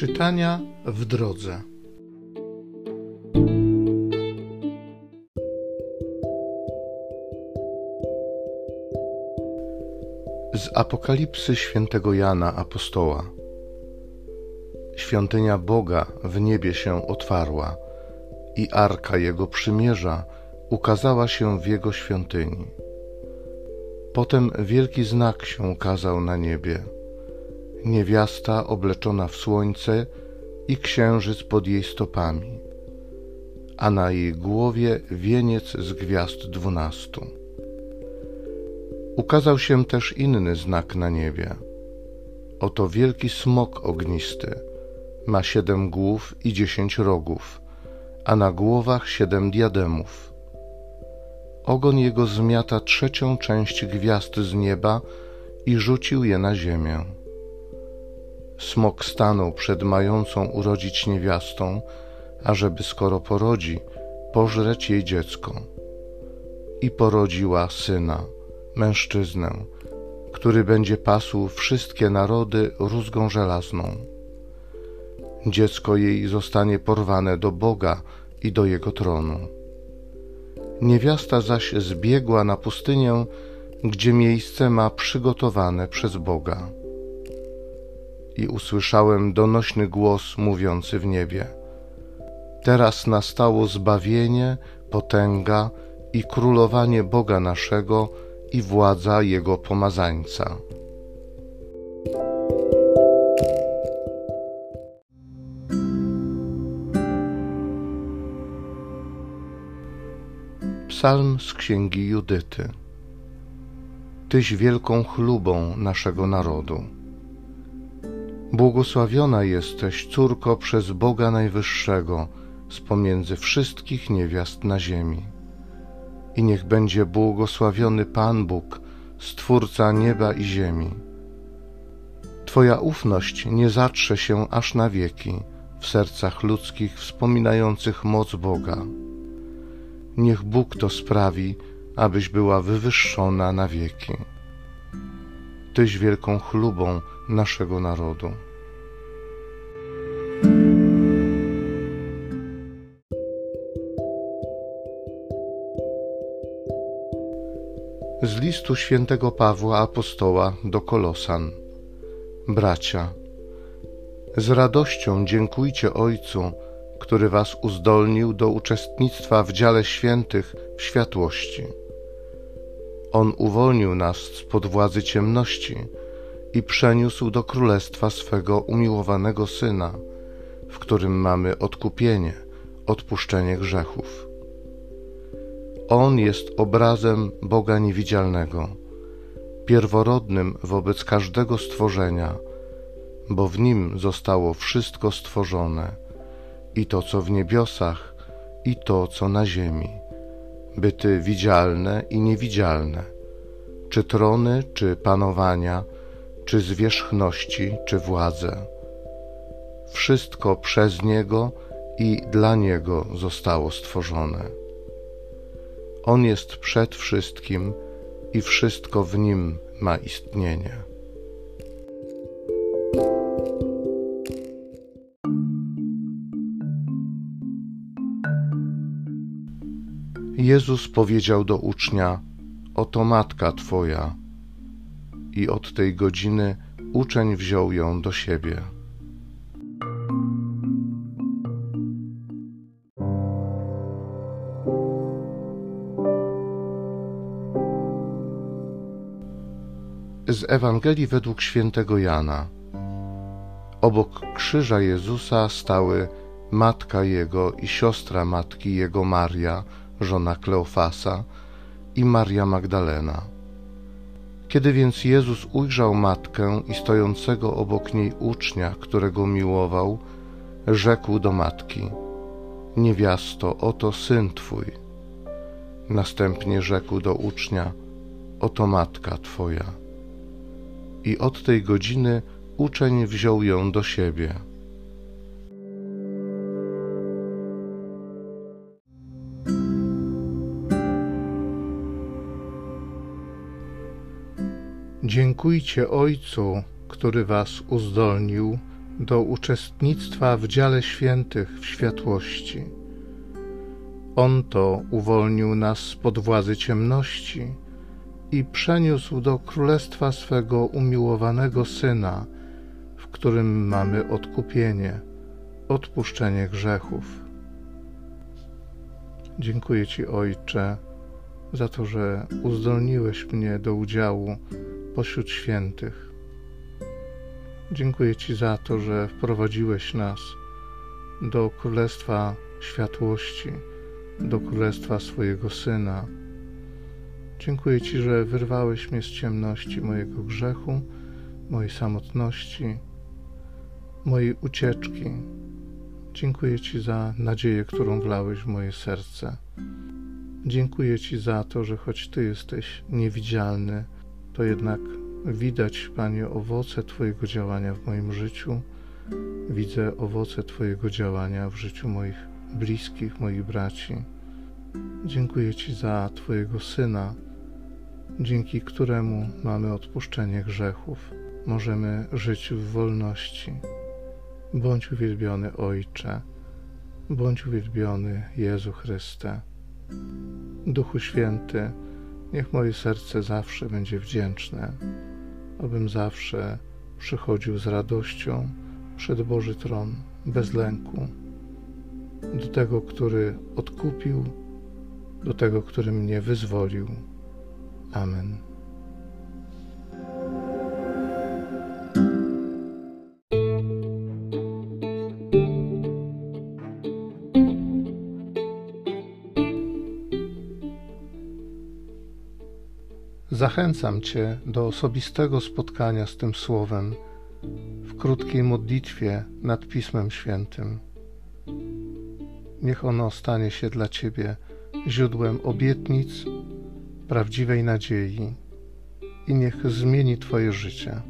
Czytania w drodze. Z Apokalipsy świętego Jana Apostoła. Świątynia Boga w niebie się otwarła i arka Jego przymierza ukazała się w Jego świątyni. Potem wielki znak się ukazał na niebie. Niewiasta obleczona w słońce i księżyc pod jej stopami, a na jej głowie wieniec z gwiazd dwunastu. Ukazał się też inny znak na niebie. Oto wielki smok ognisty, ma siedem głów i dziesięć rogów, a na głowach siedem diademów Ogon jego zmiata trzecią część gwiazd z nieba i rzucił je na ziemię. Smok stanął przed mającą urodzić niewiastą, ażeby skoro porodzi, pożreć jej dziecko. I porodziła syna, mężczyznę, który będzie pasł wszystkie narody rózgą żelazną. Dziecko jej zostanie porwane do Boga i do jego tronu Niewiasta zaś zbiegła na pustynię, gdzie miejsce ma przygotowane przez Boga. I usłyszałem donośny głos mówiący w niebie: Teraz nastało zbawienie, potęga i królowanie Boga naszego i władza Jego pomazańca. Psalm z księgi Judyty. Tyś wielką chlubą naszego narodu. Błogosławiona jesteś, córko, przez Boga Najwyższego, z pomiędzy wszystkich niewiast na ziemi. I niech będzie błogosławiony Pan Bóg, Stwórca nieba i ziemi. Twoja ufność nie zatrze się aż na wieki w sercach ludzkich wspominających moc Boga niech Bóg to sprawi, abyś była wywyższona na wieki. Tyś wielką chlubą naszego narodu. Listu świętego Pawła apostoła do Kolosan. Bracia, z radością dziękujcie Ojcu, który was uzdolnił do uczestnictwa w dziale świętych w światłości. On uwolnił nas spod władzy ciemności i przeniósł do królestwa swego umiłowanego Syna, w którym mamy odkupienie, odpuszczenie grzechów. On jest obrazem Boga niewidzialnego, pierworodnym wobec każdego stworzenia, bo w nim zostało wszystko stworzone – i to, co w niebiosach, i to, co na ziemi, byty widzialne i niewidzialne, czy trony, czy panowania, czy zwierzchności, czy władze. Wszystko przez Niego i dla Niego zostało stworzone. On jest przed wszystkim i wszystko w Nim ma istnienie. Jezus powiedział do ucznia: Oto matka twoja. I od tej godziny uczeń wziął ją do siebie. Z Ewangelii według świętego Jana. Obok krzyża Jezusa stały matka jego i siostra matki jego Maria żona Kleofasa i Maria Magdalena. Kiedy więc Jezus ujrzał matkę i stojącego obok niej ucznia, którego miłował, rzekł do matki: Niewiasto, oto syn twój. Następnie rzekł do ucznia: Oto matka twoja. I od tej godziny uczeń wziął ją do siebie. Dziękujcie Ojcu, który was uzdolnił do uczestnictwa w dziale świętych w światłości. On to uwolnił nas spod władzy ciemności i przeniósł do królestwa swego umiłowanego Syna, w którym mamy odkupienie, odpuszczenie grzechów. Dziękuję Ci, Ojcze, za to, że uzdolniłeś mnie do udziału pośród świętych. Dziękuję Ci za to, że wprowadziłeś nas do Królestwa Światłości, do Królestwa swojego Syna. Dziękuję Ci, że wyrwałeś mnie z ciemności mojego grzechu, mojej samotności, mojej ucieczki. Dziękuję Ci za nadzieję, którą wlałeś w moje serce. Dziękuję Ci za to, że choć Ty jesteś niewidzialny, to jednak widać, Panie, owoce Twojego działania w moim życiu. Widzę owoce Twojego działania w życiu moich bliskich, moich braci. Dziękuję Ci za Twojego Syna, dzięki któremu mamy odpuszczenie grzechów. Możemy żyć w wolności. Bądź uwielbiony Ojcze, bądź uwielbiony Jezu Chryste. Duchu Święty, niech moje serce zawsze będzie wdzięczne, abym zawsze przychodził z radością przed Boży Tron, bez lęku, do tego, który odkupił, do tego, który mnie wyzwolił. Amen. Zachęcam Cię do osobistego spotkania z tym Słowem w krótkiej modlitwie nad Pismem Świętym. Niech ono stanie się dla Ciebie źródłem obietnic, prawdziwej nadziei i niech zmieni Twoje życie.